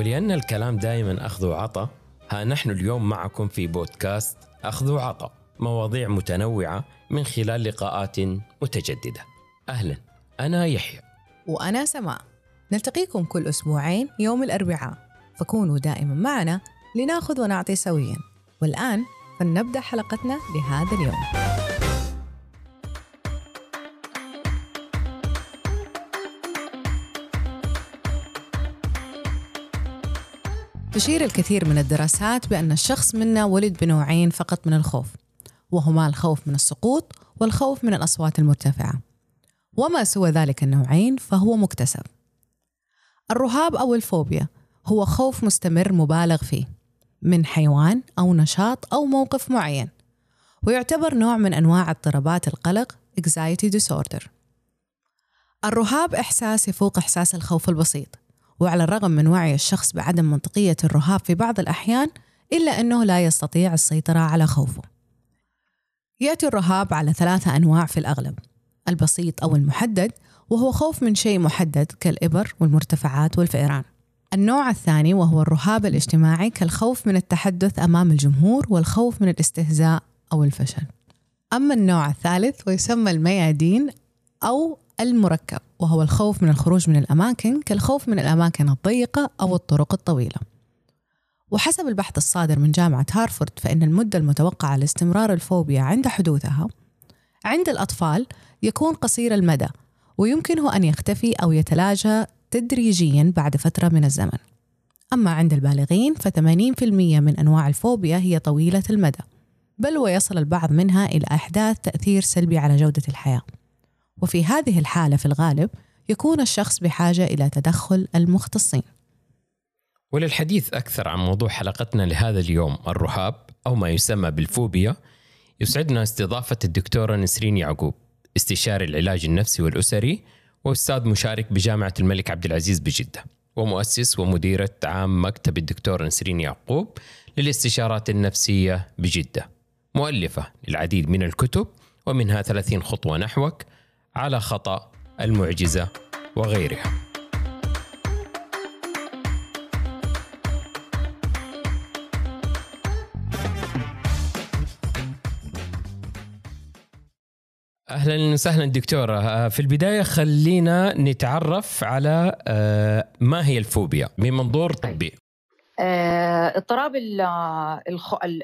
ولأن الكلام دائما أخذ وعطى ها نحن اليوم معكم في بودكاست أخذ وعطى مواضيع متنوعة من خلال لقاءات متجددة. أهلا أنا يحيى. وأنا سماء. نلتقيكم كل أسبوعين يوم الأربعاء. فكونوا دائما معنا لنأخذ ونعطي سويا. والآن فلنبدأ حلقتنا لهذا اليوم. تشير الكثير من الدراسات بأن الشخص منا ولد بنوعين فقط من الخوف وهما الخوف من السقوط والخوف من الأصوات المرتفعة. وما سوى ذلك النوعين فهو مكتسب. الرهاب أو الفوبيا هو خوف مستمر مبالغ فيه من حيوان أو نشاط أو موقف معين ويعتبر نوع من أنواع اضطرابات القلق anxiety disorder. الرهاب إحساس يفوق إحساس الخوف البسيط وعلى الرغم من وعي الشخص بعدم منطقية الرهاب في بعض الأحيان إلا أنه لا يستطيع السيطرة على خوفه. يأتي الرهاب على ثلاثة أنواع في الأغلب البسيط أو المحدد وهو خوف من شيء محدد كالإبر والمرتفعات والفئران. النوع الثاني وهو الرهاب الاجتماعي كالخوف من التحدث أمام الجمهور والخوف من الاستهزاء أو الفشل. أما النوع الثالث ويسمى الميادين أو المركب وهو الخوف من الخروج من الأماكن كالخوف من الأماكن الضيقة أو الطرق الطويلة. وحسب البحث الصادر من جامعة هارفورد فإن المدة المتوقعة لاستمرار الفوبيا عند حدوثها عند الأطفال يكون قصير المدى ويمكنه أن يختفي أو يتلاشى تدريجيا بعد فترة من الزمن. أما عند البالغين ف80% من أنواع الفوبيا هي طويلة المدى بل ويصل البعض منها إلى إحداث تأثير سلبي على جودة الحياة. وفي هذه الحالة في الغالب يكون الشخص بحاجة إلى تدخل المختصين. وللحديث أكثر عن موضوع حلقتنا لهذا اليوم الرهاب أو ما يسمى بالفوبيا يسعدنا استضافة الدكتورة نسرين يعقوب استشاري العلاج النفسي والأسري وأستاذ مشارك بجامعة الملك عبد العزيز بجدة ومؤسس ومديرة عام مكتب الدكتور نسرين يعقوب للاستشارات النفسية بجدة مؤلفة للعديد من الكتب ومنها 30 خطوة نحوك على خطأ المعجزة وغيرها. أهلا وسهلا دكتورة. في البداية خلينا نتعرف على آه، ما هي الفوبيا؟ من منظور طبي. آه، اضطراب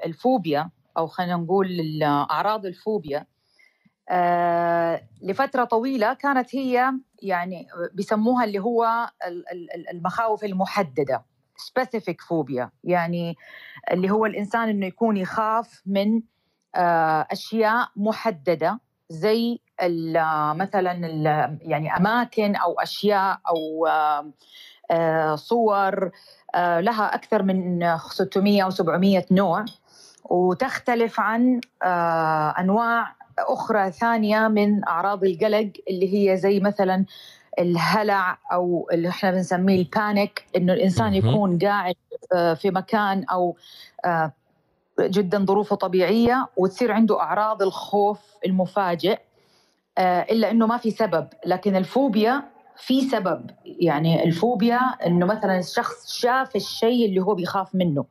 الفوبيا أو خلينا نقول اعراض الفوبيا آه، لفترة طويلة كانت هي يعني بيسموها اللي هو المخاوف المحددة سبيسيفيك فوبيا يعني اللي هو الإنسان إنه يكون يخاف من أشياء محددة زي مثلا يعني أماكن أو أشياء أو آه، صور آه، لها أكثر من 600 أو 700 نوع وتختلف عن آه، أنواع أخرى ثانية من أعراض القلق اللي هي زي مثلا الهلع أو اللي إحنا بنسميه البانيك إنه الإنسان يكون قاعد في مكان أو جدا ظروفه طبيعية وتصير عنده أعراض الخوف المفاجئ آه، إلا إنه ما في سبب. لكن الفوبيا في سبب. يعني الفوبيا إنه مثلا الشخص شاف الشيء اللي هو بيخاف منه.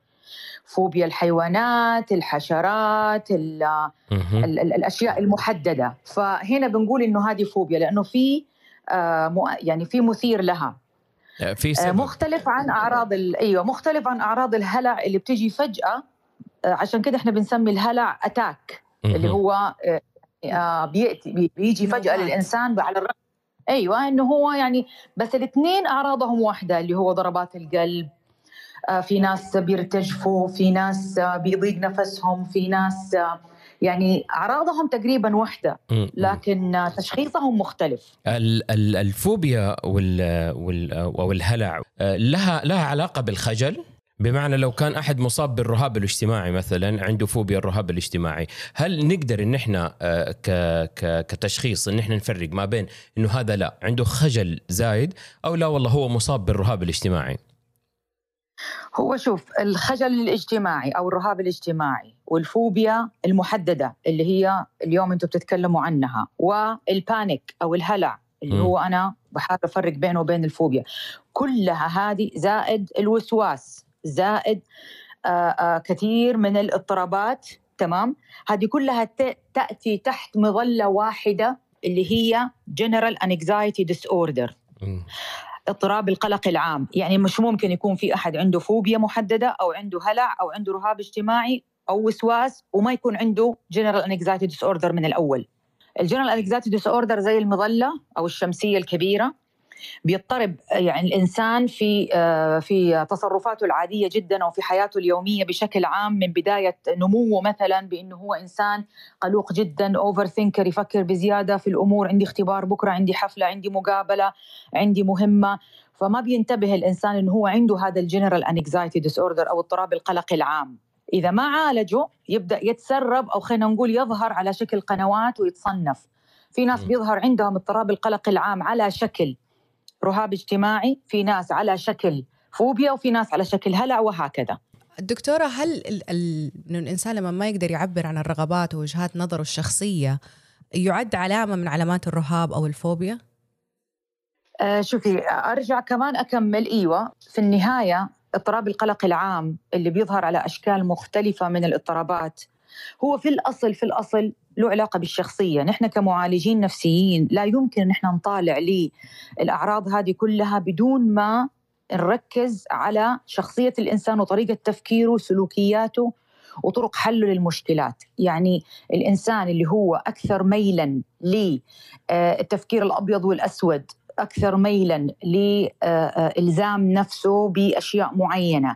فوبيا الحيوانات الحشرات ال ال ال الأشياء المحددة. فهنا بنقول إنه هذه فوبيا لأنه في آه يعني في مثير لها. آه، في سبب. مختلف عن أعراض أيوه مختلف عن أعراض الهلع اللي بتجي فجأة. آه، عشان كده إحنا بنسمي الهلع اتاك اللي هو آه، آه، بيأتي بيجي فجأة للإنسان على الرغم أيوه إنه هو يعني بس الاثنين أعراضهم واحدة اللي هو ضربات القلب في ناس بيرتجفوا في ناس بيضيق نفسهم في ناس يعني أعراضهم تقريبا واحدة لكن تشخيصهم مختلف. الفوبيا والهلع لها لها علاقة بالخجل؟ بمعنى لو كان أحد مصاب بالرهاب الاجتماعي مثلا عنده فوبيا الرهاب الاجتماعي هل نقدر إن إحنا آه، كتشخيص إن إحنا نفرق ما بين إنه هذا لا عنده خجل زايد أو لا والله هو مصاب بالرهاب الاجتماعي؟ هو شوف الخجل الاجتماعي أو الرهاب الاجتماعي والفوبيا المحددة اللي هي اليوم أنتم بتتكلموا عنها والبانيك أو الهلع اللي. هو أنا بحاول أفرق بينه وبين الفوبيا كلها هذه زائد الوسواس زائد آه آه كثير من الاضطرابات تمام هذه كلها تأتي تحت مظلة واحدة اللي هي General Anxiety Disorder مم. اضطراب القلق العام. يعني مش ممكن يكون في أحد عنده فوبيا محددة أو عنده هلع أو عنده رهاب اجتماعي أو وسواس وما يكون عنده General Anxiety Disorder من الأول. الجنرال Anxiety Disorder زي المظلة أو الشمسية الكبيرة بيضطرب يعني الإنسان في آه، في تصرفاته العادية جدا أو في حياته اليومية بشكل عام من بداية نموه مثلا بأنه هو إنسان قلوق جدا overthinker يفكر بزيادة في الأمور عندي اختبار بكرة عندي حفلة عندي مقابلة عندي مهمة. فما بينتبه الإنسان إنه هو عنده هذا ال general anxiety disorder أو اضطراب القلق العام. إذا ما عالجه يبدأ يتسرب أو خلينا نقول يظهر على شكل قنوات ويتصنف. في ناس. بيظهر عندهم اضطراب القلق العام على شكل. رهاب اجتماعي في ناس على شكل فوبيا وفي ناس على شكل هلع وهكذا الدكتورة هل ال ال إنه الإنسان لما ما يقدر يعبر عن الرغبات ووجهات نظره الشخصية يعد علامة من علامات الرهاب أو الفوبيا؟ آه شوفي أرجع كمان أكمل إيوه في النهاية اضطراب القلق العام اللي بيظهر على أشكال مختلفة من الاضطرابات هو في الأصل في الأصل له علاقة بالشخصية، نحن كمعالجين نفسيين لا يمكن أن إحنا نطالع للاعراض هذه كلها بدون ما نركز على شخصية الإنسان وطريقة تفكيره وسلوكياته وطرق حله للمشكلات، يعني الإنسان اللي هو أكثر ميلا للتفكير الأبيض والأسود أكثر ميلا لإلزام نفسه بأشياء معينة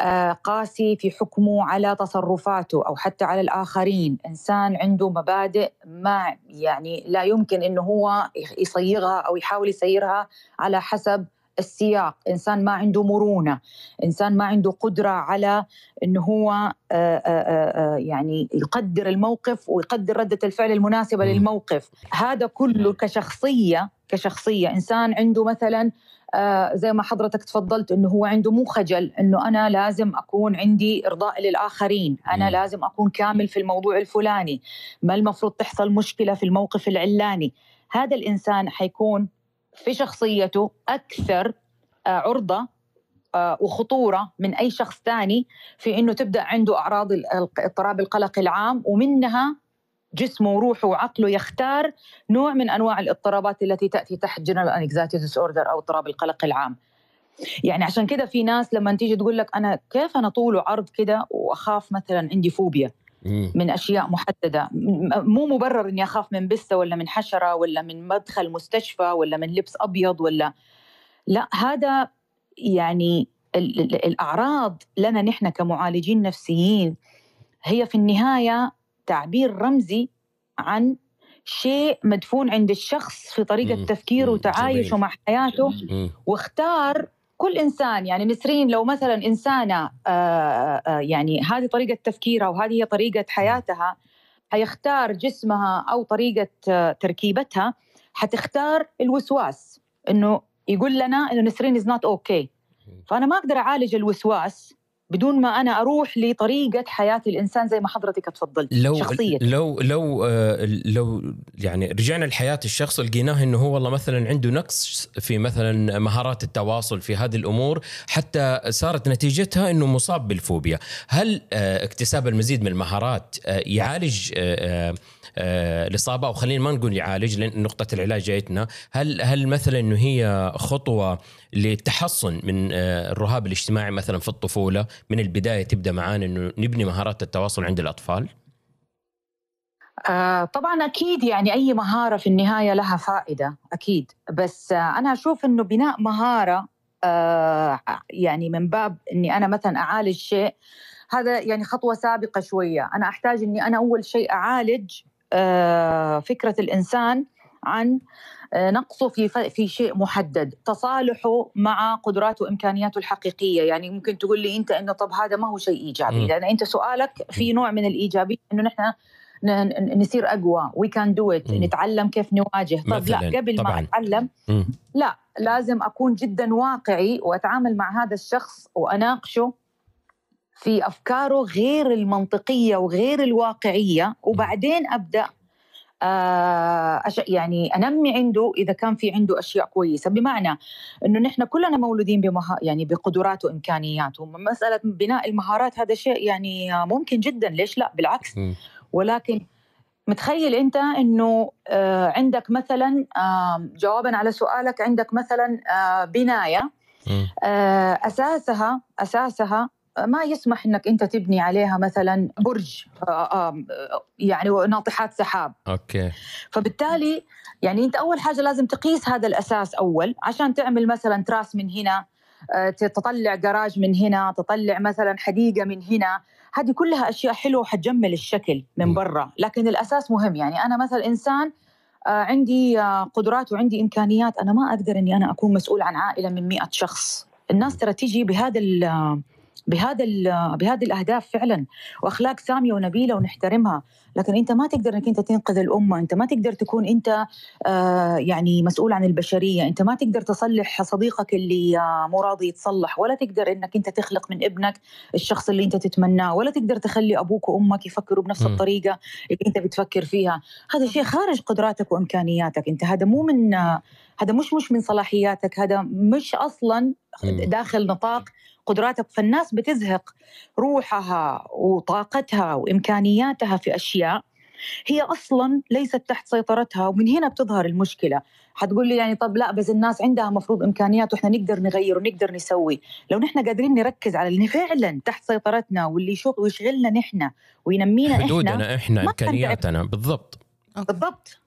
آه، قاسي في حكمه على تصرفاته أو حتى على الآخرين. إنسان عنده مبادئ ما يعني لا يمكن إنه هو يصيغها أو يحاول يسيرها على حسب السياق. إنسان ما عنده مرونة. إنسان ما عنده قدرة على انه هو آه، آه، آه، يعني يقدر الموقف ويقدر ردة الفعل المناسبة. للموقف. هذا كله كشخصية كشخصية. إنسان عنده مثلا آه زي ما حضرتك تفضلت إنه هو عنده مو خجل إنه أنا لازم أكون عندي إرضاء للآخرين. أنا. لازم أكون كامل في الموضوع الفلاني. ما المفروض تحصل مشكلة في الموقف العلاني. هذا الإنسان حيكون في شخصيته أكثر آه عرضة آه وخطورة من أي شخص ثاني في إنه تبدأ عنده أعراض ال- اضطراب القلق العام ومنها جسمه وروحه وعقله يختار نوع من أنواع الاضطرابات التي تأتي تحت general anxiety disorder أو اضطراب القلق العام. يعني عشان كده في ناس لما تيجي تقول لك أنا كيف أنا طول وعرض كده وأخاف مثلا عندي فوبيا. من أشياء محددة مو مبرر إني أخاف من بسه ولا من حشرة ولا من مدخل مستشفى ولا من لبس أبيض ولا لا هذا يعني ال- ال- الأعراض لنا نحن كمعالجين نفسيين هي في النهاية تعبير رمزي عن شيء مدفون عند الشخص في طريقة مم. تفكيره. وتعايشه. مع حياته مم. واختار كل إنسان يعني نسرين لو مثلا إنسانة آه، آه، يعني هذه طريقة تفكيرها وهذه هي طريقة حياتها حيختار جسمها أو طريقة آه، تركيبتها حتختار الوسواس. إنه يقول لنا إنه نسرين is not okay فأنا ما أقدر أعالج الوسواس بدون ما أنا أروح لطريقة حياه الإنسان زي ما حضرتك تفضلت لو شخصيته لو لو آه، لو يعني رجعنا لحياة الشخص ولقيناه إنه هو والله مثلا عنده نقص في مثلا مهارات التواصل في هذه الأمور حتى صارت نتيجتها إنه مصاب بالفوبيا، هل آه، اكتساب المزيد من المهارات آه، يعالج آه، آه، الاصابه أو خلينا ما نقول يعالج لأن نقطة العلاج جايتنا، هل هل مثلا إنه هي خطوة للتحصن من آه، الرهاب الاجتماعي مثلا في الطفولة؟ من البداية تبدأ معانا إنه نبني مهارات التواصل عند الأطفال؟ آه طبعا أكيد يعني أي مهارة في النهاية لها فائدة أكيد. بس آه أنا أشوف إنه بناء مهارة آه يعني من باب إني أنا مثلا أعالج شيء هذا يعني خطوة سابقة شوية. أنا أحتاج إني أنا أول شيء أعالج آه فكرة الإنسان عن آه، نقصه في في شيء محدد تصالحه مع قدراته وإمكانياته الحقيقية يعني ممكن تقول لي أنت إنه طب هذا ما هو شيء إيجابي. لأن أنت سؤالك في نوع من الإيجابية إنه نحن نصير أقوى we can do it. نتعلم كيف نواجه طب مثلاً، لا قبل طبعاً. ما اتعلم. لا لازم أكون جدا واقعي وأتعامل مع هذا الشخص وأناقشه في أفكاره غير المنطقية وغير الواقعية. وبعدين أبدأ آه، أش... يعني أنمي عنده إذا كان في عنده أشياء كويسة. بمعنى إنه نحن كلنا مولودين بمها... يعني بقدرات وإمكانيات. ومسألة بناء المهارات هذا شيء يعني ممكن جدا. ليش لا؟ بالعكس. ولكن متخيل أنت إنه آه، عندك مثلا جوابا على سؤالك عندك مثلا بناية. أساسها أساسها ما يسمح إنك أنت تبني عليها مثلا برج آه، آه، يعني ناطحات سحاب. أوكي. فبالتالي يعني أنت أول حاجة لازم تقيس هذا الأساس أول عشان تعمل مثلا تراس من هنا آه، تطلع جراج من هنا تطلع مثلا حديقة من هنا. هذه كلها أشياء حلوة وحتجمل الشكل من برا. لكن الأساس مهم. يعني أنا مثلا إنسان عندي قدرات وعندي إمكانيات. أنا ما أقدر إني أنا أكون مسؤول عن عائلة من مئة شخص. الناس ترى تيجي بهذا بهذا بهذه الأهداف فعلا وأخلاق سامية ونبيلة ونحترمها. لكن أنت ما تقدر إنك أنت تنقذ الأمة أنت ما تقدر تكون أنت آه يعني مسؤول عن البشرية. أنت ما تقدر تصلح صديقك اللي آه مو راضي يتصلح. ولا تقدر إنك أنت تخلق من ابنك الشخص اللي أنت تتمناه. ولا تقدر تخلي أبوك وأمك يفكروا بنفس م. الطريقة اللي أنت بتفكر فيها. هذا شيء خارج قدراتك وإمكانياتك. أنت هذا مو من آه هذا مش مش من صلاحياتك. هذا مش أصلا داخل نطاق قدراتك فالناس بتزهق روحها وطاقتها وإمكانياتها في أشياء هي أصلا ليست تحت سيطرتها ومن هنا بتظهر المشكلة. حتقول لي يعني طب لا بس الناس عندها مفروض إمكانيات وإحنا نقدر نغير ونقدر نسوي. لو نحن قادرين نركز على اللي فعلا تحت سيطرتنا واللي يشغلنا نحن وينمينا حدودنا إحنا, إحنا إمكانياتنا. بالضبط. بالضبط.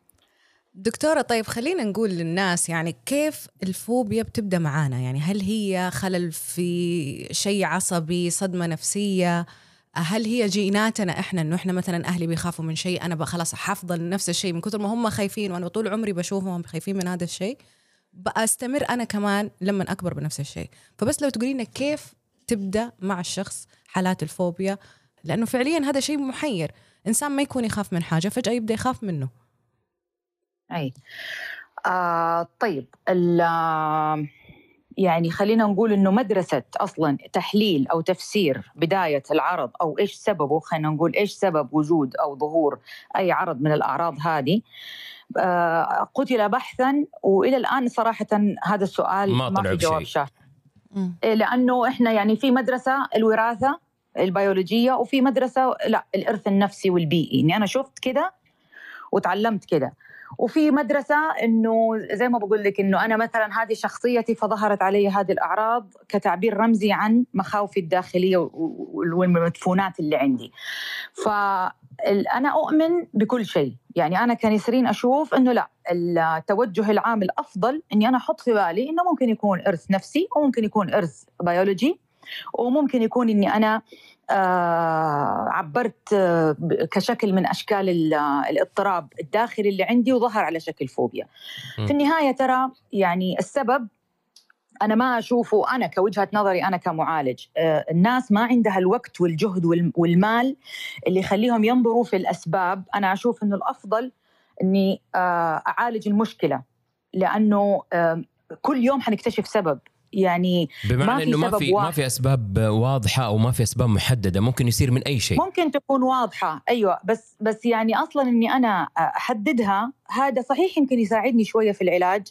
دكتورة طيب خلينا نقول للناس يعني كيف الفوبيا بتبدأ معانا؟ يعني هل هي خلل في شيء عصبي صدمة نفسية؟ هل هي جيناتنا إحنا إنه إحنا مثلا أهلي بيخافوا من شيء أنا خلاص حفضل نفس الشيء من كثر ما هم خايفين وأنا طول عمري بشوفهم خايفين من هذا الشيء بأستمر أنا كمان لما أكبر بنفس الشيء. فبس لو تقولي لنا كيف تبدأ مع الشخص حالات الفوبيا؟ لأنه فعليا هذا شيء محير. إنسان ما يكون يخاف من حاجة فجأة يبدأ يخاف منه. أي. آه طيب يعني خلينا نقول إنه مدرسة أصلا تحليل أو تفسير بداية العرض أو إيش سببه خلينا نقول إيش سبب وجود أو ظهور أي عرض من الأعراض هذه. آه قتل بحثا وإلى الآن صراحة هذا السؤال ما, ما في جواب شافي إيه، لأنه إحنا يعني في مدرسة الوراثة البيولوجية وفي مدرسة لا الإرث النفسي والبيئي. اني أنا شفت كده وتعلمت كده. وفي مدرسة إنه زي ما بقول لك إنه أنا مثلا هذه شخصيتي فظهرت علي هذه الأعراض كتعبير رمزي عن مخاوفي الداخلية والمدفونات اللي عندي. فانا أؤمن بكل شيء، يعني أنا كنسرين أشوف إنه لا التوجه العام الأفضل إني أنا أحط في بالي إنه ممكن يكون إرث نفسي وممكن يكون إرث بيولوجي وممكن يكون إني أنا آه، عبرت آه، كشكل من أشكال الاضطراب الداخلي اللي عندي وظهر على شكل فوبيا. في النهاية ترى يعني السبب أنا ما أشوفه أنا كوجهة نظري أنا كمعالج آه، الناس ما عندها الوقت والجهد والمال اللي يخليهم ينظروا في الأسباب. أنا أشوف إنه الأفضل إني أعالج المشكلة لأنه كل يوم حنكتشف سبب. يعني بمعنى إنه ما في ما في أسباب واضحة أو ما في أسباب محددة ممكن يصير من أي شيء. ممكن تكون واضحة أيوه. بس بس يعني أصلا إني أنا أحددها هذا صحيح يمكن يساعدني شوية في العلاج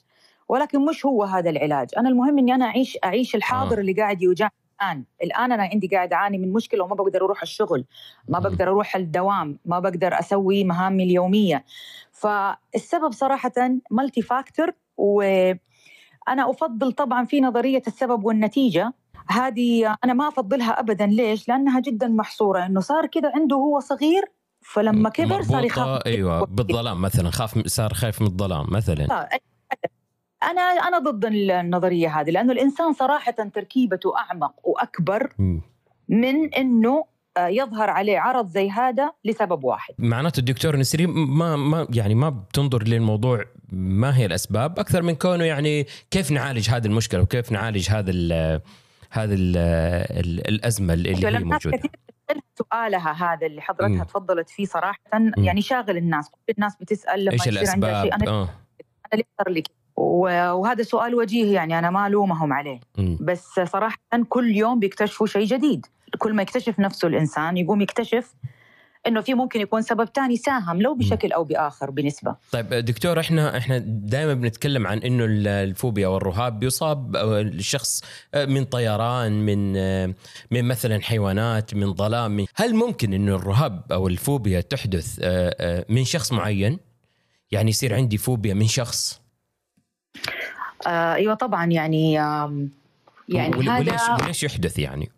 ولكن مش هو هذا العلاج. أنا المهم إني أنا أعيش أعيش الحاضر آه. اللي قاعد يوجعني الآن. الآن أنا عندي قاعد أعاني من مشكلة وما بقدر أروح الشغل ما بقدر أروح الدوام ما بقدر أسوي مهامي اليومية. فالسبب صراحة مالتي فاكتور و أنا أفضل طبعا في نظرية السبب والنتيجة. هذه أنا ما أفضلها ابدا. ليش؟ لأنها جدا محصورة. إنه صار كذا عنده هو صغير فلما كبر صار يخاف أيوه بالظلام مثلا. خاف صار خايف من الظلام مثلا. أنا أنا ضد النظرية هذه لأنه الإنسان صراحة تركيبته أعمق وأكبر من إنه يظهر عليه عرض زي هذا لسبب واحد. معناته الدكتور نسرين ما ما يعني ما بتنظر للموضوع ما هي الأسباب أكثر من كونه يعني كيف نعالج هذه المشكلة وكيف نعالج هذا ال هذا ال الأزمة اللي هي موجودة سؤالها هذا اللي حضرتها تفضلت فيه صراحة. يعني شاغل الناس كل الناس بتسأل لما إيش الأسباب شيء أنا آه. أنا لي وهذا سؤال وجيه يعني أنا ما ألومهم عليه م. بس صراحة كل يوم بيكتشفوا شيء جديد كل ما يكتشف نفسه الإنسان يقوم يكتشف إنه في ممكن يكون سبب ثاني ساهم لو بشكل أو بآخر بنسبة. طيب دكتور إحنا إحنا دائما بنتكلم عن إنه الفوبيا والرهاب بيصاب الشخص من طيران من من مثلا حيوانات من ظلام. من هل ممكن إنه الرهاب أو الفوبيا تحدث من شخص معين؟ يعني يصير عندي فوبيا من شخص؟ آه أيوه طبعا يعني يعني وليش هذا وليش يحدث يعني؟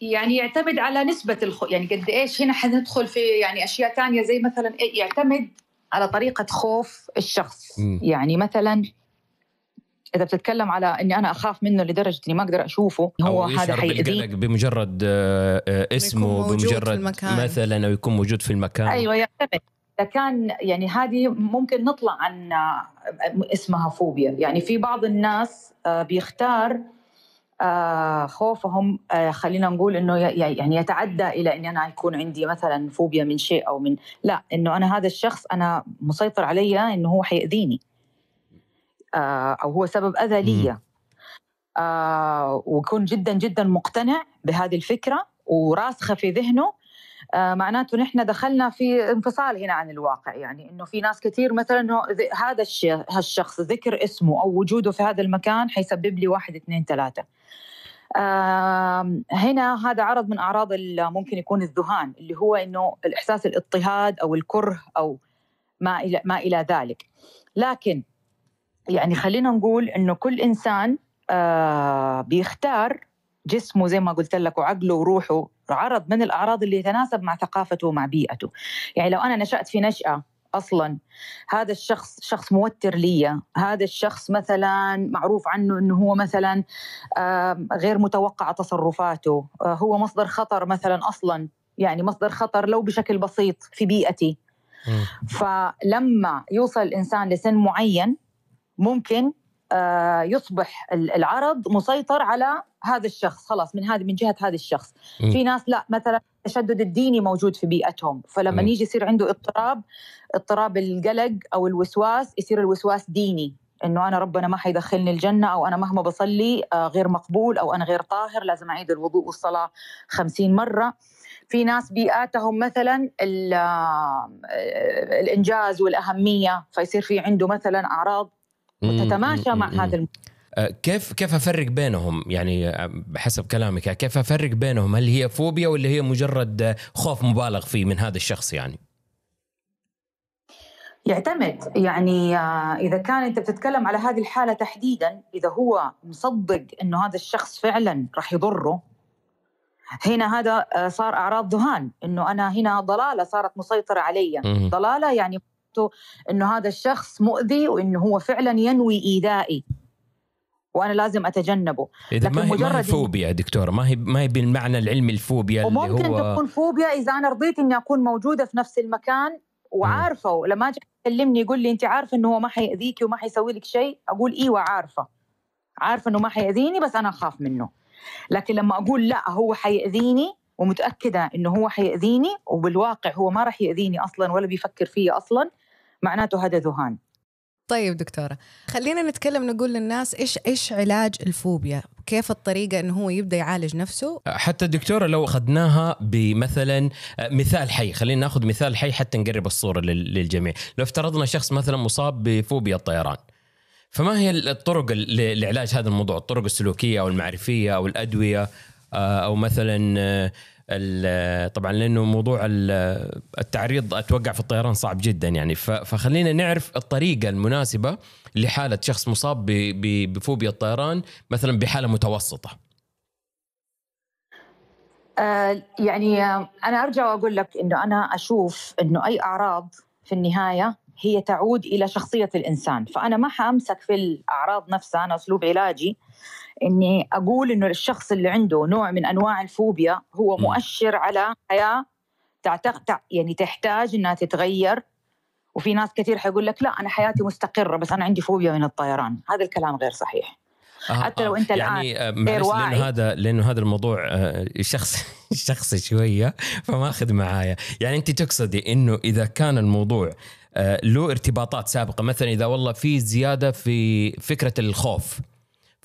يعني يعتمد على نسبة الخ... يعني قد إيش هنا حندخل في يعني أشياء ثانية زي مثلا إيه، يعتمد على طريقة خوف الشخص. م. يعني مثلا إذا بتتكلم على إني أنا أخاف منه لدرجة إني ما أقدر أشوفه هو أو هذا حيأذيني بمجرد آه، آه، اسمه بمجرد مثلا أو يكون موجود في المكان. أيوه يعتمد. إذا كان يعني هذه ممكن نطلع عن آه، اسمها فوبيا. يعني في بعض الناس بيختار خوفهم آه خلينا نقول إنه يعني يتعدى إلى اني أنا يكون عندي مثلا فوبيا من شيء أو من لا إنه أنا هذا الشخص أنا مسيطر علي إنه هو حيأذيني آه أو هو سبب اذى لي آه ويكون جدا جدا مقتنع بهذه الفكرة وراسخة في ذهنه. آه معناته نحن دخلنا في انفصال هنا عن الواقع يعني إنه في ناس كثير مثلا هذا هالشخص ذكر اسمه أو وجوده في هذا المكان حيسبب لي واحد اثنين ثلاثة. هنا هذا عرض من أعراض ممكن يكون الذهان اللي هو إنه الإحساس الاضطهاد أو الكره أو ما إلى ما إلى ذلك. لكن يعني خلينا نقول إنه كل إنسان آه، بيختار جسمه زي ما قلت لك وعقله وروحه عرض من الأعراض اللي يتناسب مع ثقافته ومع بيئته. يعني لو أنا نشأت في نشأة أصلا. هذا الشخص شخص موتر لي هذا الشخص مثلا معروف عنه إنه هو مثلا غير متوقع تصرفاته. آه، هو مصدر خطر مثلا أصلا. يعني مصدر خطر لو بشكل بسيط في بيئتي. فلما يوصل الانسان لسن معين ممكن يصبح العرض مسيطر على هذا الشخص خلاص من هذه من جهة هذا الشخص م. في ناس لا مثلا التشدد الديني موجود في بيئتهم فلما م. يجي يصير عنده اضطراب اضطراب القلق أو الوسواس يصير الوسواس ديني إنه أنا ربنا ما حيدخلني الجنة أو أنا مهما بصلي آه، غير مقبول أو أنا غير طاهر لازم أعيد الوضوء والصلاة خمسين مرة في ناس بيئاتهم مثلا آه، الإنجاز والأهمية فيصير في عنده مثلا أعراض تتماشى مع هذا أه، كيف كيف أفرق بينهم؟ يعني أه، بحسب كلامك كيف أفرق بينهم؟ هل هي فوبيا ولا هي مجرد خوف مبالغ فيه من هذا الشخص يعني؟ يعتمد. يعني أه، إذا كان أنت بتتكلم على هذه الحالة تحديدا إذا هو مصدق إنه هذا الشخص فعلا راح يضره هنا هذا صار أعراض ذهان. إنه أنا هنا ضلالة صارت مسيطرة علي. ضلالة يعني إنه هذا الشخص مؤذي وانه هو فعلا ينوي إيذائي. وأنا لازم أتجنبه. إذا ما هي مجرد ما هي فوبيا دكتور؟ ما هي ما هي بالمعنى العلمي الفوبيا اللي هو ممكن تكون فوبيا إذا أنا رضيت إني أكون موجودة في نفس المكان وعارفة. لما أجي يكلمني يقول لي أنت عارفة إنه هو ما حيأذيكي وما حيسوي لك شيء؟ أقول أيوه عارفه عارفة إنه ما حيأذيني بس أنا أخاف منه. لكن لما أقول لا هو حيأذيني ومتأكدة إنه هو حيأذيني وبالواقع هو ما راح يأذيني أصلا ولا بيفكر فيي أصلا معناته هذا ذهان. طيب دكتورة خلينا نتكلم نقول للناس إيش إيش علاج الفوبيا؟ كيف الطريقة أنه هو يبدأ يعالج نفسه؟ حتى دكتورة لو أخذناها بمثلا مثال حي خلينا ناخذ مثال حي حتى نقرب الصورة للجميع. لو افترضنا شخص مثلا مصاب بفوبيا الطيران فما هي الطرق لعلاج هذا الموضوع؟ الطرق السلوكية أو المعرفية أو الأدوية آه، أو مثلا طبعا لأنه موضوع التعريض أتوقع في الطيران صعب جدا يعني. فخلينا نعرف الطريقة المناسبة لحالة شخص مصاب بفوبيا الطيران مثلا بحالة متوسطة. آه يعني أنا أرجع وأقول لك إنه أنا أشوف إنه أي أعراض في النهاية هي تعود إلى شخصية الإنسان، فأنا ما حأمسك في الأعراض نفسها أنا أسلوب علاجي. إني أقول إنه الشخص اللي عنده نوع من أنواع الفوبيا هو مؤشر على حياة تعتق يعني تحتاج إنها تتغير. وفي ناس كثير حيقول لك لا أنا حياتي مستقرة بس أنا عندي فوبيا من الطيران. هذا الكلام غير صحيح. آه حتى لو أنت يعني الان غير واعي لأنه هذا لأنه هذا الموضوع آه، شخص شخصي شوية فماخذ معايا. يعني أنت تقصدي إنه إذا كان الموضوع آه، له ارتباطات سابقة مثلا إذا والله في زيادة في فكرة الخوف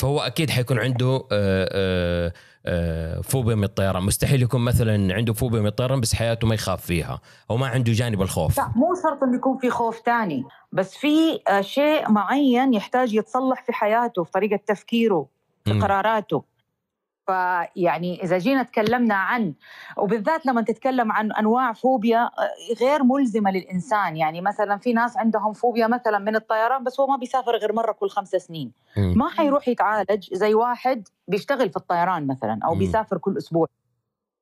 فهو أكيد حيكون عنده آه، آه، آه، فوبيا من الطيران. مستحيل يكون مثلا عنده فوبيا من الطيران بس حياته ما يخاف فيها أو ما عنده جانب الخوف. لا مو شرط إنه يكون في خوف تاني بس في شيء معين يحتاج يتصلح في حياته في طريقة تفكيره في. قراراته. فيعني إذا جينا تكلمنا عن وبالذات لما تتكلم عن أنواع فوبيا آه، غير ملزمة للإنسان. يعني مثلا في ناس عندهم فوبيا مثلا من الطيران بس هو ما بيسافر غير مرة كل خمسة سنين. ما حيروح يتعالج زي واحد بيشتغل في الطيران مثلا أو. بيسافر كل أسبوع.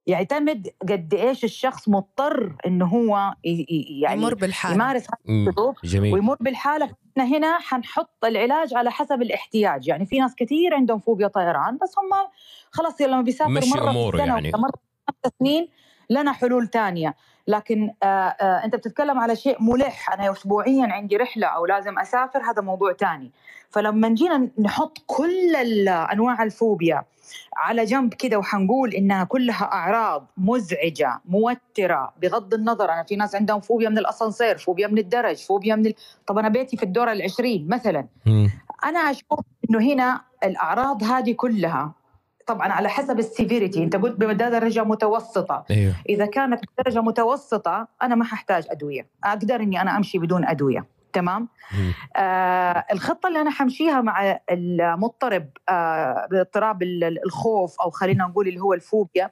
يعتمد قد إيش الشخص مضطر إنه هو يعني يمر بالحالة. يمارس. الظروف جميل. ويمر بالحالة. إحنا هنا حنحط العلاج على حسب الاحتياج. يعني في ناس كثير عندهم فوبيا طيران بس هم خلاص لما بيسافر مشي أموره في السنة يعني. في خمس سنين لنا حلول تانية لكن آه آه أنت بتتكلم على شيء ملح أنا اسبوعيا عندي رحلة أو لازم أسافر هذا موضوع تاني فلما جينا نحط كل أنواع الفوبيا على جنب كده وحنقول إنها كلها أعراض مزعجة موترة بغض النظر أنا في ناس عندهم فوبيا من الأسانسير فوبيا من الدرج فوبيا من ال... طب أنا بيتي في الدور العشرين مثلا مم. أنا أشوف إنه هنا الأعراض هذه كلها طبعا على حسب السيفيريتي. أنت قلت بدرجه متوسطة. إيوه. إذا كانت بدرجه متوسطة أنا ما ححتاج أدوية. أقدر إني أنا أمشي بدون أدوية. تمام. آه الخطة اللي أنا حمشيها مع المضطرب آه باضطراب ال- الخوف أو خلينا نقول اللي هو الفوبيا.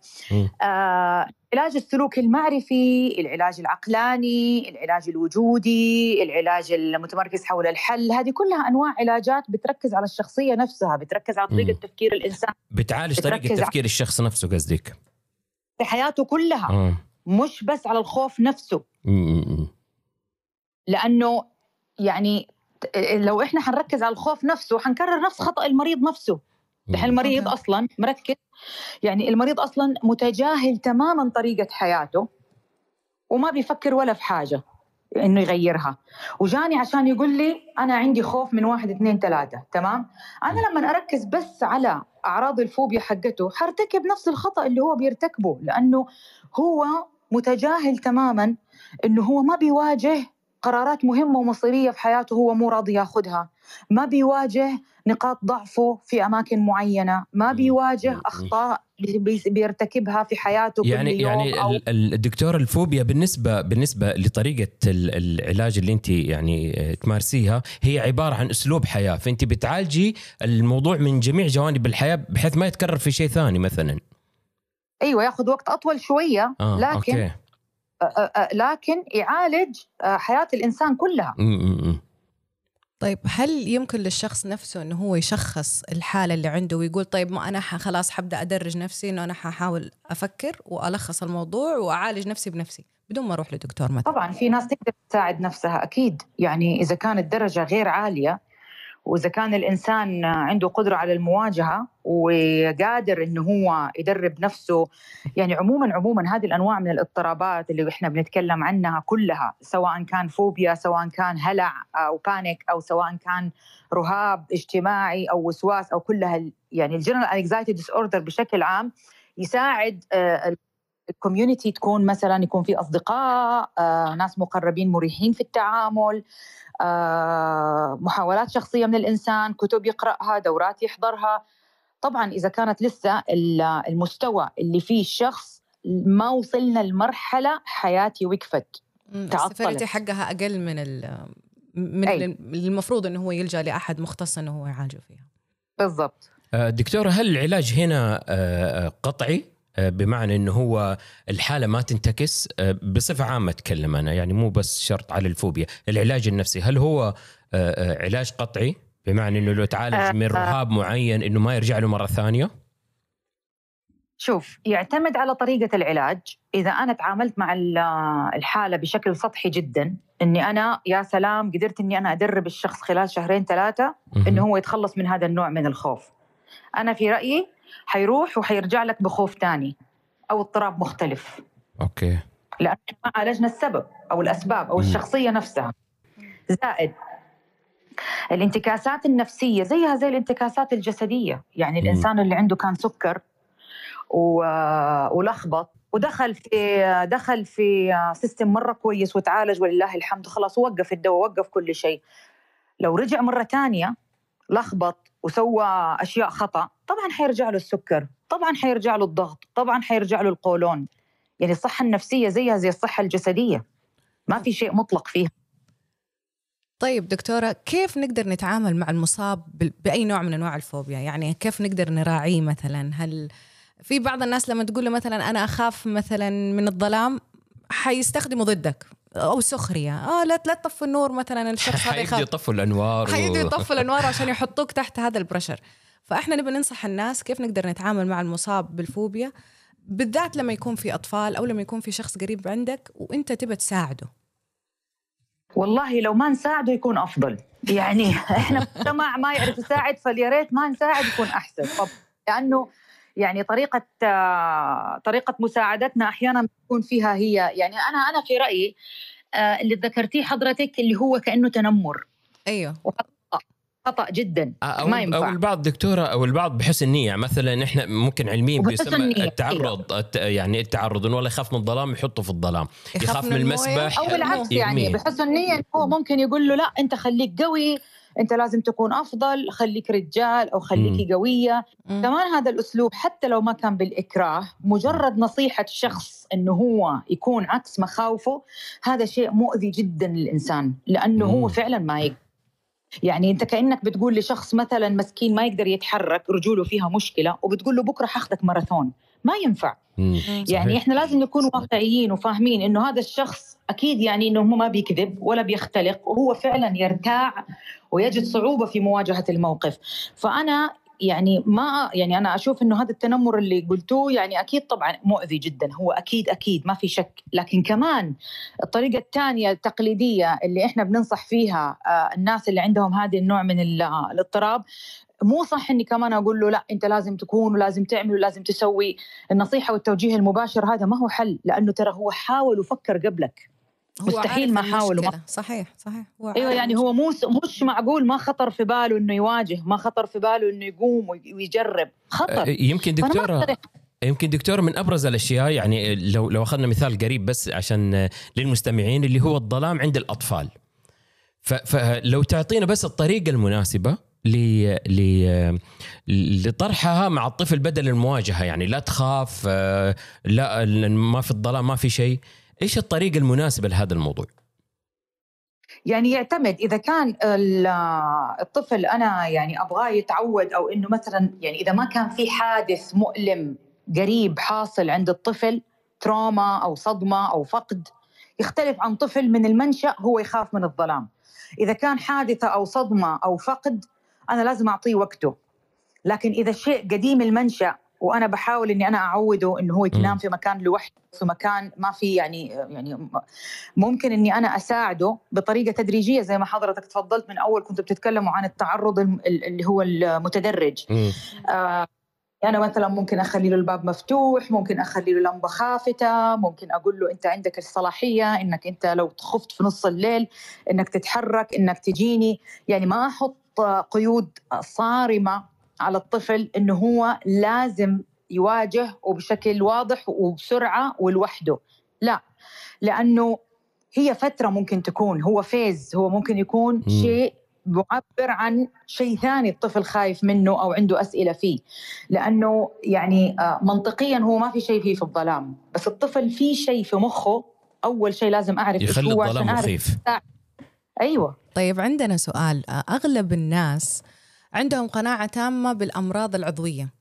آه العلاج السلوكي المعرفي العلاج العقلاني العلاج الوجودي العلاج المتمركز حول الحل هذه كلها أنواع علاجات بتركز على الشخصية نفسها بتركز على طريقة مم. تفكير الإنسان بتعالج طريقة تفكير الشخص نفسه قصدك في حياته كلها آه مش بس على الخوف نفسه مم. مم. لأنه يعني لو إحنا حنركز على الخوف نفسه حنكرر نفس خطأ المريض نفسه الحين المريض. أصلا مركز. يعني المريض أصلا متجاهل تماما طريقة حياته وما بيفكر ولا في حاجة إنه يغيرها. وجاني عشان يقول لي أنا عندي خوف من واحد اثنين ثلاثة تمام؟ أنا لما أركز بس على أعراض الفوبيا حقته حرتكب نفس الخطأ اللي هو بيرتكبه لأنه هو متجاهل تماما إنه هو ما بيواجه قرارات مهمة ومصيرية في حياته هو مو راضي ياخذها. ما بيواجه نقاط ضعفه في أماكن معينة. ما بيواجه أخطاء بي- بيرتكبها في حياته كل يعني يوم يعني أو ال- ال- الدكتور الفوبيا بالنسبة بالنسبة لطريقة ال- العلاج اللي أنت يعني آه، تمارسيها هي عبارة عن أسلوب حياة. فأنت بتعالجي الموضوع من جميع جوانب الحياة بحيث ما يتكرر في شيء ثاني مثلا. أيوه ياخذ وقت أطول شوية آه لكن آه، آه، لكن يعالج حياة الإنسان كلها. طيب هل يمكن للشخص نفسه إنه هو يشخص الحالة اللي عنده ويقول طيب ما أنا خلاص حبدأ أدرج نفسي إنه أنا ححاول أفكر وألخص الموضوع وأعالج نفسي بنفسي بدون ما أروح لدكتور مثلا؟ طبعا في ناس تقدر تساعد نفسها أكيد. يعني إذا كانت درجة غير عالية وإذا كان الإنسان عنده قدرة على المواجهة وقادر إنه هو يدرب نفسه يعني عموما عموما هذه الأنواع من الاضطرابات اللي إحنا بنتكلم عنها كلها سواء كان فوبيا سواء كان هلع أو panic أو سواء كان رهاب اجتماعي أو وسواس أو كلها يعني ال general anxiety disorder بشكل عام يساعد آه، الكوميونتي تكون مثلا يكون في أصدقاء آه، ناس مقربين مريحين في التعامل آه، محاولات شخصية من الإنسان كتب يقرأها دورات يحضرها طبعا إذا كانت لسه ال- المستوى اللي فيه الشخص ما وصلنا لمرحلة حياتي وقفت تعطلت. حقها أقل من ال من أي. المفروض إنه هو يلجأ لأحد مختص إنه هو يعالجه فيها بالضبط آه، دكتورة هل العلاج هنا آه، آه، قطعي بمعنى إنه هو الحالة ما تنتكس آه، بصفة عامة أتكلم أنا يعني مو بس شرط على الفوبيا. العلاج النفسي هل هو آه، آه، علاج قطعي؟ بمعنى إنه لو تعالج من رهاب معين إنه ما يرجع له مرة ثانية؟ شوف يعتمد على طريقة العلاج. إذا أنا تعاملت مع ال- الحالة بشكل سطحي جدا إني أنا يا سلام قدرت إني أنا أدرب الشخص خلال شهرين ثلاثة إنه هو يتخلص من هذا النوع من الخوف. أنا في رأيي حيروح وحيرجع لك بخوف تاني أو اضطراب مختلف. okay. لأن ما عالجنا السبب أو الأسباب أو مم. الشخصية نفسها. زائد الانتكاسات النفسية زيها زي الانتكاسات الجسدية. يعني مم. الإنسان اللي عنده كان سكر و- ولخبط ودخل في دخل في system مرة كويس وتعالج ولله الحمد خلاص وقف الدواء وقف كل شيء. لو رجع مرة تانية لخبط وسوى أشياء خطأ طبعا حيرجع له السكر طبعا حيرجع له الضغط طبعا حيرجع له القولون. يعني الصحة النفسية زيها زي الصحة الجسدية ما في شيء مطلق فيها. طيب دكتورة كيف نقدر نتعامل مع المصاب بأي نوع من أنواع الفوبيا؟ يعني كيف نقدر نراعيه مثلا؟ هل في بعض الناس لما تقول له مثلا أنا أخاف مثلا من الظلام؟ حيستخدمه ضدك. أو سخرية. آه لا لا تطفوا النور مثلا الشخص هذا يخاف. يطفوا الأنوار حيبدوا يطفوا الأنوار عشان يحطوك تحت هذا البرشر فإحنا نبي ننصح الناس كيف نقدر نتعامل مع المصاب بالفوبيا بالذات لما يكون في أطفال أو لما يكون في شخص قريب عندك وإنت تبى تساعده. والله لو ما نساعده يكون أفضل. يعني إحنا مجتمع ما يعرف يساعد فيا ريت ما نساعد يكون أحسن. طب لأنه يعني طريقة طريقة مساعدتنا أحيانا تكون فيها هي يعني أنا أنا في رأيي آه، اللي ذكرتيه حضرتك اللي هو كأنه تنمر. أيوه. خطأ جدا. آه، أو ما ينفع. أو البعض دكتورة أو البعض بحسن نية. مثلا إحنا ممكن علميا بيسمى التعرض أيوة. يعني التعرض انه والله يخاف من الظلام يحطه في الظلام. يخاف, يخاف من المسبح أو بالعكس يعني بحسن نية هو ممكن يقول له لا أنت خليك قوي انت لازم تكون أفضل خليك رجال أو خليكي مم. قوية مم. كمان هذا الأسلوب حتى لو ما كان بالإكراه مجرد نصيحة شخص إنه هو يكون عكس مخاوفه هذا شيء مؤذي جدا للإنسان لأنه مم. هو فعلا ما يقدر يعني أنت كأنك بتقول لشخص مثلا مسكين ما يقدر يتحرك رجوله فيها مشكلة وبتقول له بكرة حاخذك ماراثون ما ينفع. يعني إحنا لازم نكون واقعيين وفاهمين إنه هذا الشخص أكيد يعني إنه هو ما بيكذب ولا بيختلق وهو فعلا يرتاع ويجد صعوبة في مواجهة الموقف. فأنا يعني ما يعني أنا أشوف إنه هذا التنمر اللي قلتوه يعني أكيد طبعا مؤذي جدا هو أكيد أكيد ما في شك. لكن كمان الطريقة الثانية التقليدية اللي إحنا بننصح فيها آه، الناس اللي عندهم هذا النوع من الاضطراب مو صح إني كمان أقول له لا أنت لازم تكون ولازم تعمل ولازم تسوي. النصيحة والتوجيه المباشر هذا ما هو حل لأنه ترى هو حاول وفكر قبلك. مستحيل ما حاول وما... صحيح صحيح. هو أيوه يعني هو مو مش معقول ما خطر في باله إنه يواجه ما خطر في باله إنه يقوم ويجرب. خطر. أه، يمكن دكتورة يمكن دكتور من أبرز الأشياء يعني لو لو أخذنا مثال قريب بس عشان للمستمعين اللي هو الظلام عند الأطفال. فلو تعطينا بس الطريقة المناسبة لطرحها مع الطفل بدل المواجهة يعني لا تخاف أه، لا ما في الظلام ما في شيء. إيش الطريقة المناسبة لهذا الموضوع؟ يعني يعتمد. إذا كان الطفل أنا يعني أبغاه يتعود أو إنه مثلا يعني إذا ما كان في حادث مؤلم قريب حاصل عند الطفل تروما أو صدمة أو فقد يختلف عن طفل من المنشأ هو يخاف من الظلام. إذا كان حادثة أو صدمة أو فقد أنا لازم أعطيه وقته. لكن إذا الشيء قديم المنشأ وأنا بحاول إني أنا أعوده إنه هو ينام في مكان لوحده في مكان ما في يعني يعني ممكن إني أنا أساعده بطريقة تدريجية زي ما حضرتك تفضلت من أول كنتوا بتتكلموا عن التعرض اللي هو المتدرج. آه أنا مثلا ممكن أخلي له الباب مفتوح ممكن أخلي له لمبة خافتة ممكن أقول له أنت عندك الصلاحية إنك أنت لو خفت في نص الليل إنك تتحرك إنك تجيني. يعني ما أحط قيود صارمة على الطفل إنه هو لازم يواجه وبشكل واضح وبسرعة ولوحده. لا لأنه هي فترة ممكن تكون هو فيز هو ممكن يكون م. شيء معبر عن شيء ثاني الطفل خايف منه أو عنده أسئلة فيه. لأنه يعني آه، منطقيا هو ما في شيء فيه في الظلام بس الطفل في شيء في مخه أول شيء لازم أعرف يخلي الظلام مخيف. أيوه. طيب عندنا سؤال. أغلب الناس عندهم قناعة تامة بالأمراض العضوية.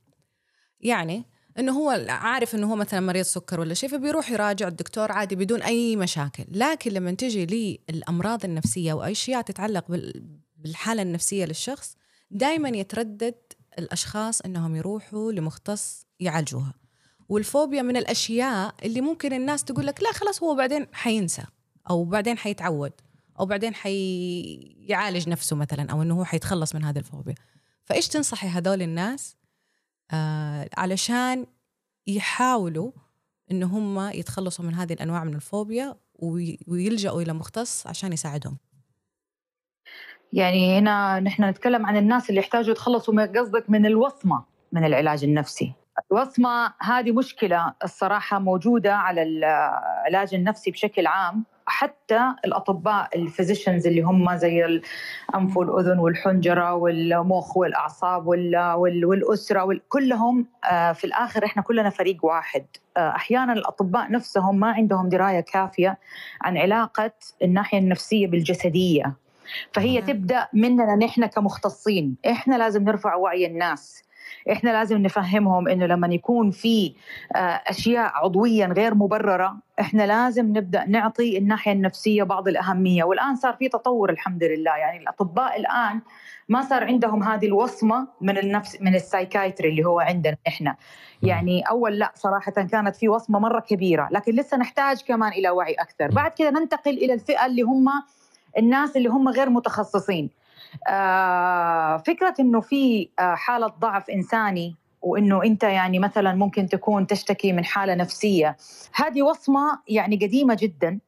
يعني إنه هو عارف إنه هو مثلا مريض سكر ولا شيء فبيروح يراجع الدكتور عادي بدون أي مشاكل. لكن لما تجي للامراض النفسية واشياء تتعلق بالحالة النفسية للشخص دائما يتردد الأشخاص إنهم يروحوا لمختص يعالجوها. والفوبيا من الأشياء اللي ممكن الناس تقول لك لا خلاص هو بعدين حينسى أو بعدين حيتعود. أو بعدين حيعالج نفسه مثلا أو إنه هو حيتخلص من هذه الفوبيا. فإيش تنصحي هذول الناس؟ آه علشان يحاولوا إن هم يتخلصوا من هذه الأنواع من الفوبيا ويلجأوا إلى مختص عشان يساعدهم. يعني هنا نحن نتكلم عن الناس اللي يحتاجوا يتخلصوا من قصدك من الوصمة من العلاج النفسي. الوصمة هذه مشكلة الصراحة موجودة على العلاج النفسي بشكل عام. حتى الأطباء الفيزيشنز اللي هم زي الأنف والأذن والحنجرة والمخ والأعصاب والأسرة كلهم آه، في الآخر إحنا كلنا فريق واحد. آه، أحيانا الأطباء نفسهم ما عندهم دراية كافية عن علاقة الناحية النفسية بالجسدية. فهي تبدأ مننا نحن كمختصين إحنا لازم نرفع وعي الناس. إحنا لازم نفهمهم إنه لما يكون في آه، أشياء عضويا غير مبررة إحنا لازم نبدأ نعطي الناحية النفسية بعض الأهمية. والآن صار في تطور الحمد لله. يعني الأطباء الآن ما صار عندهم هذه الوصمة من النفس من السايكايتري اللي هو عندنا إحنا. يعني أول لا صراحة كانت في وصمة مرة كبيرة. لكن لسه نحتاج كمان إلى وعي أكثر. بعد كده ننتقل إلى الفئة اللي هم الناس اللي هم غير متخصصين. فكرة إنه في آه، حالة ضعف إنساني وإنه أنت يعني مثلا ممكن تكون تشتكي من حالة نفسية هذه وصمة يعني قديمة جدا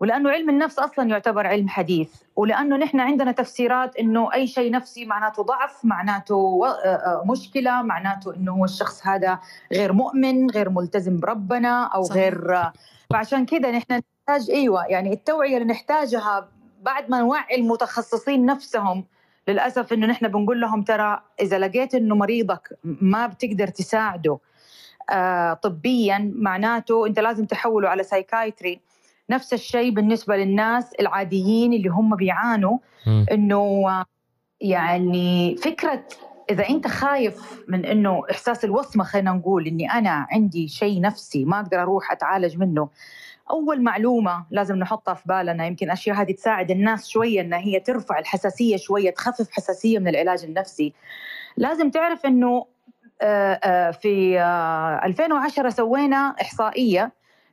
ولأنه علم النفس أصلا يعتبر علم حديث ولأنه نحن عندنا تفسيرات إنه أي شيء نفسي معناته ضعف معناته آه، مشكلة معناته إنه هو الشخص هذا غير مؤمن غير ملتزم بربنا أو صحيح. غير فعشان كده نحن نحتاج أيوه يعني التوعية اللي نحتاجها بعد ما نوعي المتخصصين نفسهم للأسف إنه نحن بنقول لهم ترى إذا لقيت إنه مريضك ما بتقدر تساعده آه طبيا معناته أنت لازم تحوله على سايكايتري نفس الشيء بالنسبة للناس العاديين اللي هم بيعانوا إنه يعني فكرة إذا أنت خايف من إنه إحساس الوصمة خلينا نقول إني أنا عندي شيء نفسي ما أقدر أروح أتعالج منه أول معلومة لازم نحطها في بالنا يمكن اشياء هذه تساعد الناس شوية إن هي ترفع الحساسية شوية تخفف حساسية من العلاج النفسي. لازم تعرف إنه آه، آه، في 2010 آه، سوينا إحصائية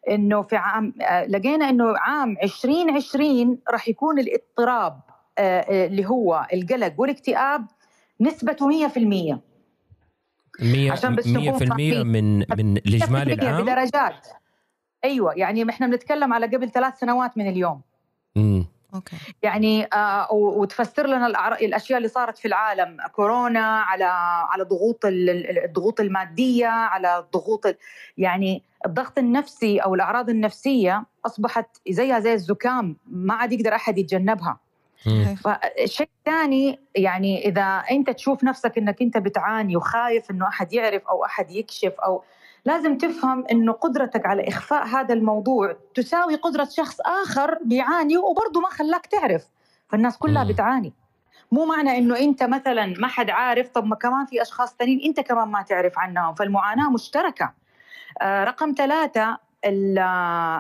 إنه في عام لقينا إنه عام 2020 راح يكون الاضطراب اللي هو القلق والاكتئاب نسبته 100% 100% عشان بس 100% من من الإجمالي العام؟ بدرجات. أيوه يعني إحنا بنتكلم على قبل ثلاث سنوات من اليوم. امم أوكي. يعني آه وتفسر لنا الأشياء اللي صارت في العالم كورونا على على ضغوط الضغوط المادية على الضغوط يعني الضغط النفسي أو الأعراض النفسية أصبحت زيها زي الزكام ما عاد يقدر أحد يتجنبها. فالشيء الثاني يعني إذا أنت تشوف نفسك إنك أنت بتعاني وخايف إنه أحد يعرف أو أحد يكشف أو لازم تفهم إنه قدرتك على إخفاء هذا الموضوع تساوي قدرة شخص آخر بيعاني وبرضه ما خلاك تعرف. فالناس كلها بتعاني. مو معنى إنه أنت مثلا ما حد عارف طب ما كمان في أشخاص ثانيين أنت كمان ما تعرف عنهم. فالمعاناة مشتركة. آه رقم ثلاثة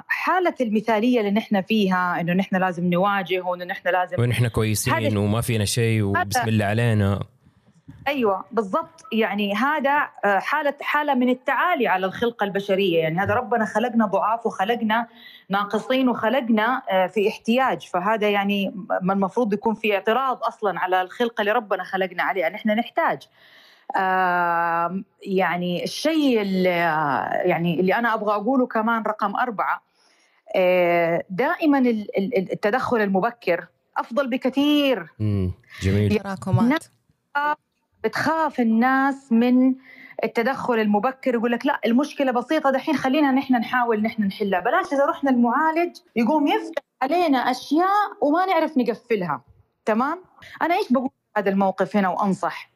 حالة المثالية اللي نحن فيها إنه نحن لازم نواجه وإنه نحن لازم ونحن كويسين وما فينا شيء وبسم الله علينا. أيوه بالضبط. يعني هذا آه، حالة حالة من التعالي على الخلقة البشرية. يعني هذا ربنا خلقنا ضعاف وخلقنا ناقصين وخلقنا آه، في احتياج. فهذا يعني ما المفروض يكون في اعتراض أصلا على الخلقة اللي ربنا خلقنا عليها. نحن نحتاج. يعني الشيء اللي يعني اللي أنا أبغى أقوله كمان رقم أربعة آه، دائما التدخل المبكر أفضل بكثير. جميل. تراكمات بتخاف الناس من التدخل المبكر يقول لك لا المشكلة بسيطة دحين خلينا نحن نحاول نحن نحلها. بلاش إذا رحنا المعالج يقوم يفتح علينا أشياء وما نعرف نقفلها. تمام؟ أنا إيش بقول هذا الموقف هنا وأنصح؟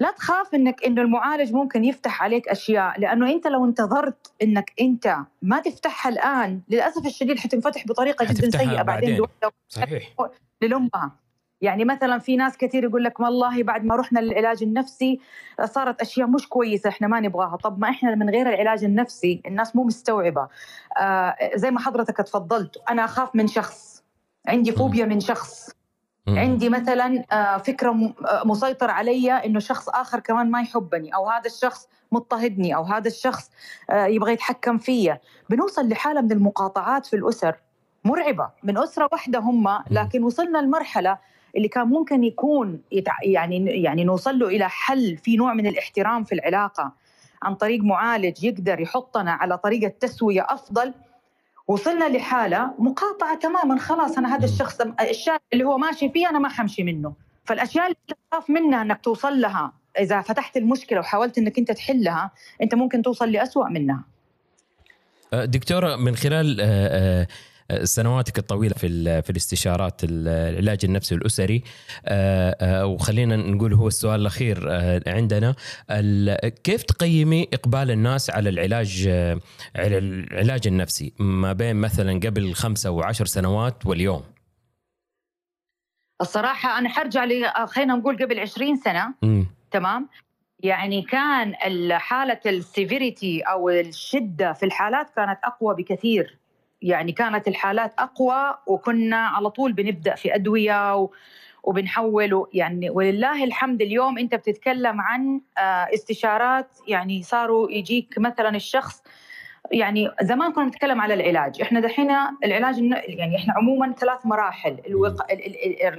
لا تخاف إنك إنه المعالج ممكن يفتح عليك أشياء لأنه أنت لو انتظرت إنك أنت ما تفتحها الآن للأسف الشديد حتنفتح بطريقة جدا سيئة بعدين, بعدين. صحيح. للامها يعني مثلا في ناس كثير يقول لك والله بعد ما رحنا للعلاج النفسي صارت أشياء مش كويسة إحنا ما نبغاها. طب ما إحنا من غير العلاج النفسي الناس مو مستوعبة. آه زي ما حضرتك تفضلت أنا أخاف من شخص عندي فوبيا من شخص. عندي مثلا آه، فكرة آه، مسيطر علي إنه شخص آخر كمان ما يحبني أو هذا الشخص مضطهدني أو هذا الشخص آه، يبغى يتحكم فيا. بنوصل لحالة من المقاطعات في الأسر مرعبة. من أسرة واحدة هم لكن وصلنا لمرحلة اللي كان ممكن يكون يعني يعني نوصل له إلى حل في نوع من الاحترام في العلاقة عن طريق معالج يقدر يحطنا على طريقه تسويه أفضل وصلنا لحالة مقاطعة تماما خلاص أنا هذا الشخص الشارع اللي هو ماشي فيه أنا ما حمشي منه. فالأشياء اللي تخاف منها إنك توصل لها إذا فتحت المشكلة وحاولت إنك أنت تحلها أنت ممكن توصل لأسوأ منها. أه، دكتورة من خلال أه، أه، سنواتك الطويلة في في الاستشارات العلاج النفسي والأسري. وخلينا نقول هو السؤال الأخير عندنا كيف تقيمي إقبال الناس على العلاج على العلاج النفسي ما بين مثلا قبل خمسة وعشر سنوات واليوم؟ الصراحة أنا حرجع لي خلينا نقول قبل 20 سنة. م. تمام؟ يعني كان حالة السيفيريتي أو الشدة في الحالات كانت أقوى بكثير. يعني كانت الحالات أقوى وكنا على طول بنبدأ في أدوية و... وبنحول يعني ولله الحمد اليوم أنت بتتكلم عن آه، استشارات يعني صاروا يجيك مثلا الشخص يعني زمان كنا نتكلم على العلاج. إحنا دحين العلاج يعني إحنا عموما ثلاث مراحل الوق...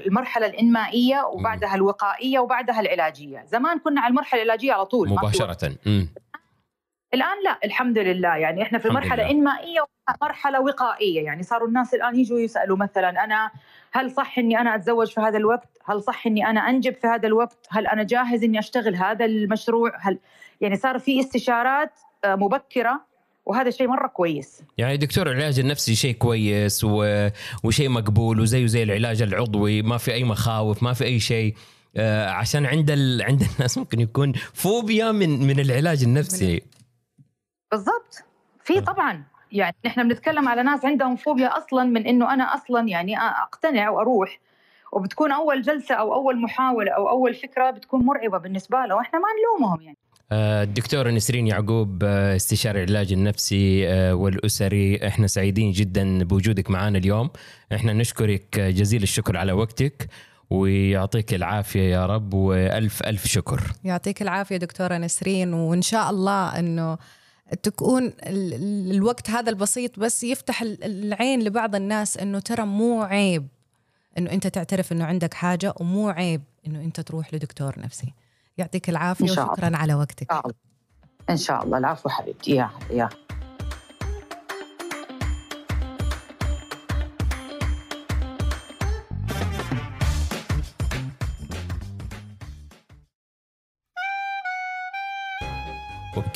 المرحلة الإنمائية وبعدها الوقائية وبعدها العلاجية. زمان كنا على المرحلة العلاجية على طول مباشرة. الآن لا الحمد لله. يعني إحنا في مرحلة إنمائية ومرحله وقائية. يعني صاروا الناس الآن يجوا يسألوا مثلا أنا هل صح إني أنا أتزوج في هذا الوقت؟ هل صح إني أنا أنجب في هذا الوقت؟ هل أنا جاهز إني أشتغل هذا المشروع؟ هل يعني صار في استشارات آه، مبكرة وهذا شيء مرة كويس. يعني دكتور العلاج النفسي شيء كويس و... وشيء مقبول وزيه زي العلاج العضوي. ما في أي مخاوف ما في أي شيء. آه عشان عند ال... عند الناس ممكن يكون فوبيا من من العلاج النفسي. بالضبط. في. طبعا يعني نحن بنتكلم على ناس عندهم فوبيا أصلا من إنه أنا أصلا يعني أقتنع وأروح. وبتكون أول جلسة أو أول محاولة أو أول فكرة بتكون مرعبة بالنسبة له وإحنا ما نلومهم يعني. آه، الدكتور نسرين يعقوب آه، استشاري العلاج النفسي آه، والأسري. إحنا سعيدين جدا بوجودك معنا اليوم. إحنا نشكرك جزيل الشكر على وقتك. ويعطيك العافية يا رب وألف ألف شكر. يعطيك العافية دكتورة نسرين. وإن شاء الله إنه تكون الوقت هذا البسيط بس يفتح العين لبعض الناس إنه ترى مو عيب إنه أنت تعترف إنه عندك حاجة ومو عيب إنه أنت تروح لدكتور نفسي. يعطيك العافية وشكرا. على وقتك. إن شاء الله. العفو حبيبتي. يا يا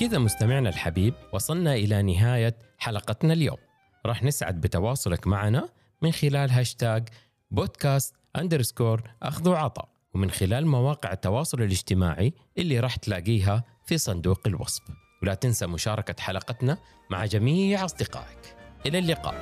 وبكذا مستمعنا الحبيب وصلنا إلى نهاية حلقتنا اليوم. راح نسعد بتواصلك معنا من خلال هاشتاج بودكاست أندرسكور أخذ وعطاء ومن خلال مواقع التواصل الاجتماعي اللي راح تلاقيها في صندوق الوصف. ولا تنسى مشاركة حلقتنا مع جميع أصدقائك. إلى اللقاء.